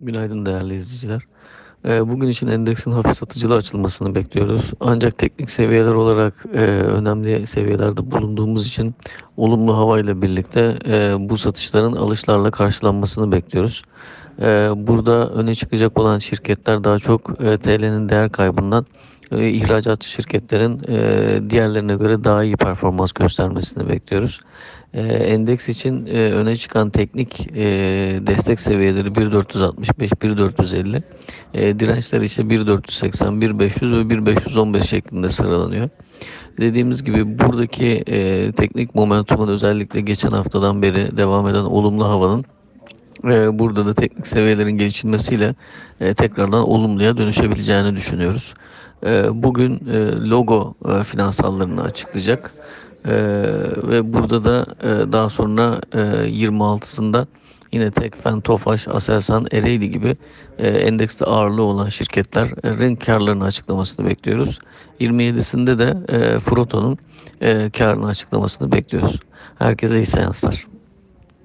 Günaydın değerli izleyiciler. Ee, Bugün için endeksin hafif satıcılı açılmasını bekliyoruz. Ancak teknik seviyeler olarak e, önemli seviyelerde bulunduğumuz için olumlu havayla birlikte e, bu satışların alışlarla karşılanmasını bekliyoruz. E, Burada öne çıkacak olan şirketler daha çok e, TL'nin değer kaybından e, ihracatçı şirketlerin e, diğerlerine göre daha iyi performans göstermesini bekliyoruz. E, Endeks için e, öne çıkan teknik e, destek seviyeleri 1465, 1450. E, dirençler ise 1480, 1500 ve 1515 şeklinde sıralanıyor. Dediğimiz gibi buradaki e, teknik momentumun özellikle geçen haftadan beri devam eden olumlu havanın e, burada da teknik seviyelerin gelişilmesiyle e, tekrardan olumluya dönüşebileceğini düşünüyoruz. E, bugün e, logo e, finansallarını açıklayacak. E, ve burada da e, daha sonra e, 26'sında yine Tekfen, Tofaş, Aselsan, Ereğli gibi e, endekste ağırlığı olan şirketlerin karlarını açıklamasını bekliyoruz. 27'sinde de e, Froto'nun e, karını açıklamasını bekliyoruz. Herkese iyi seanslar.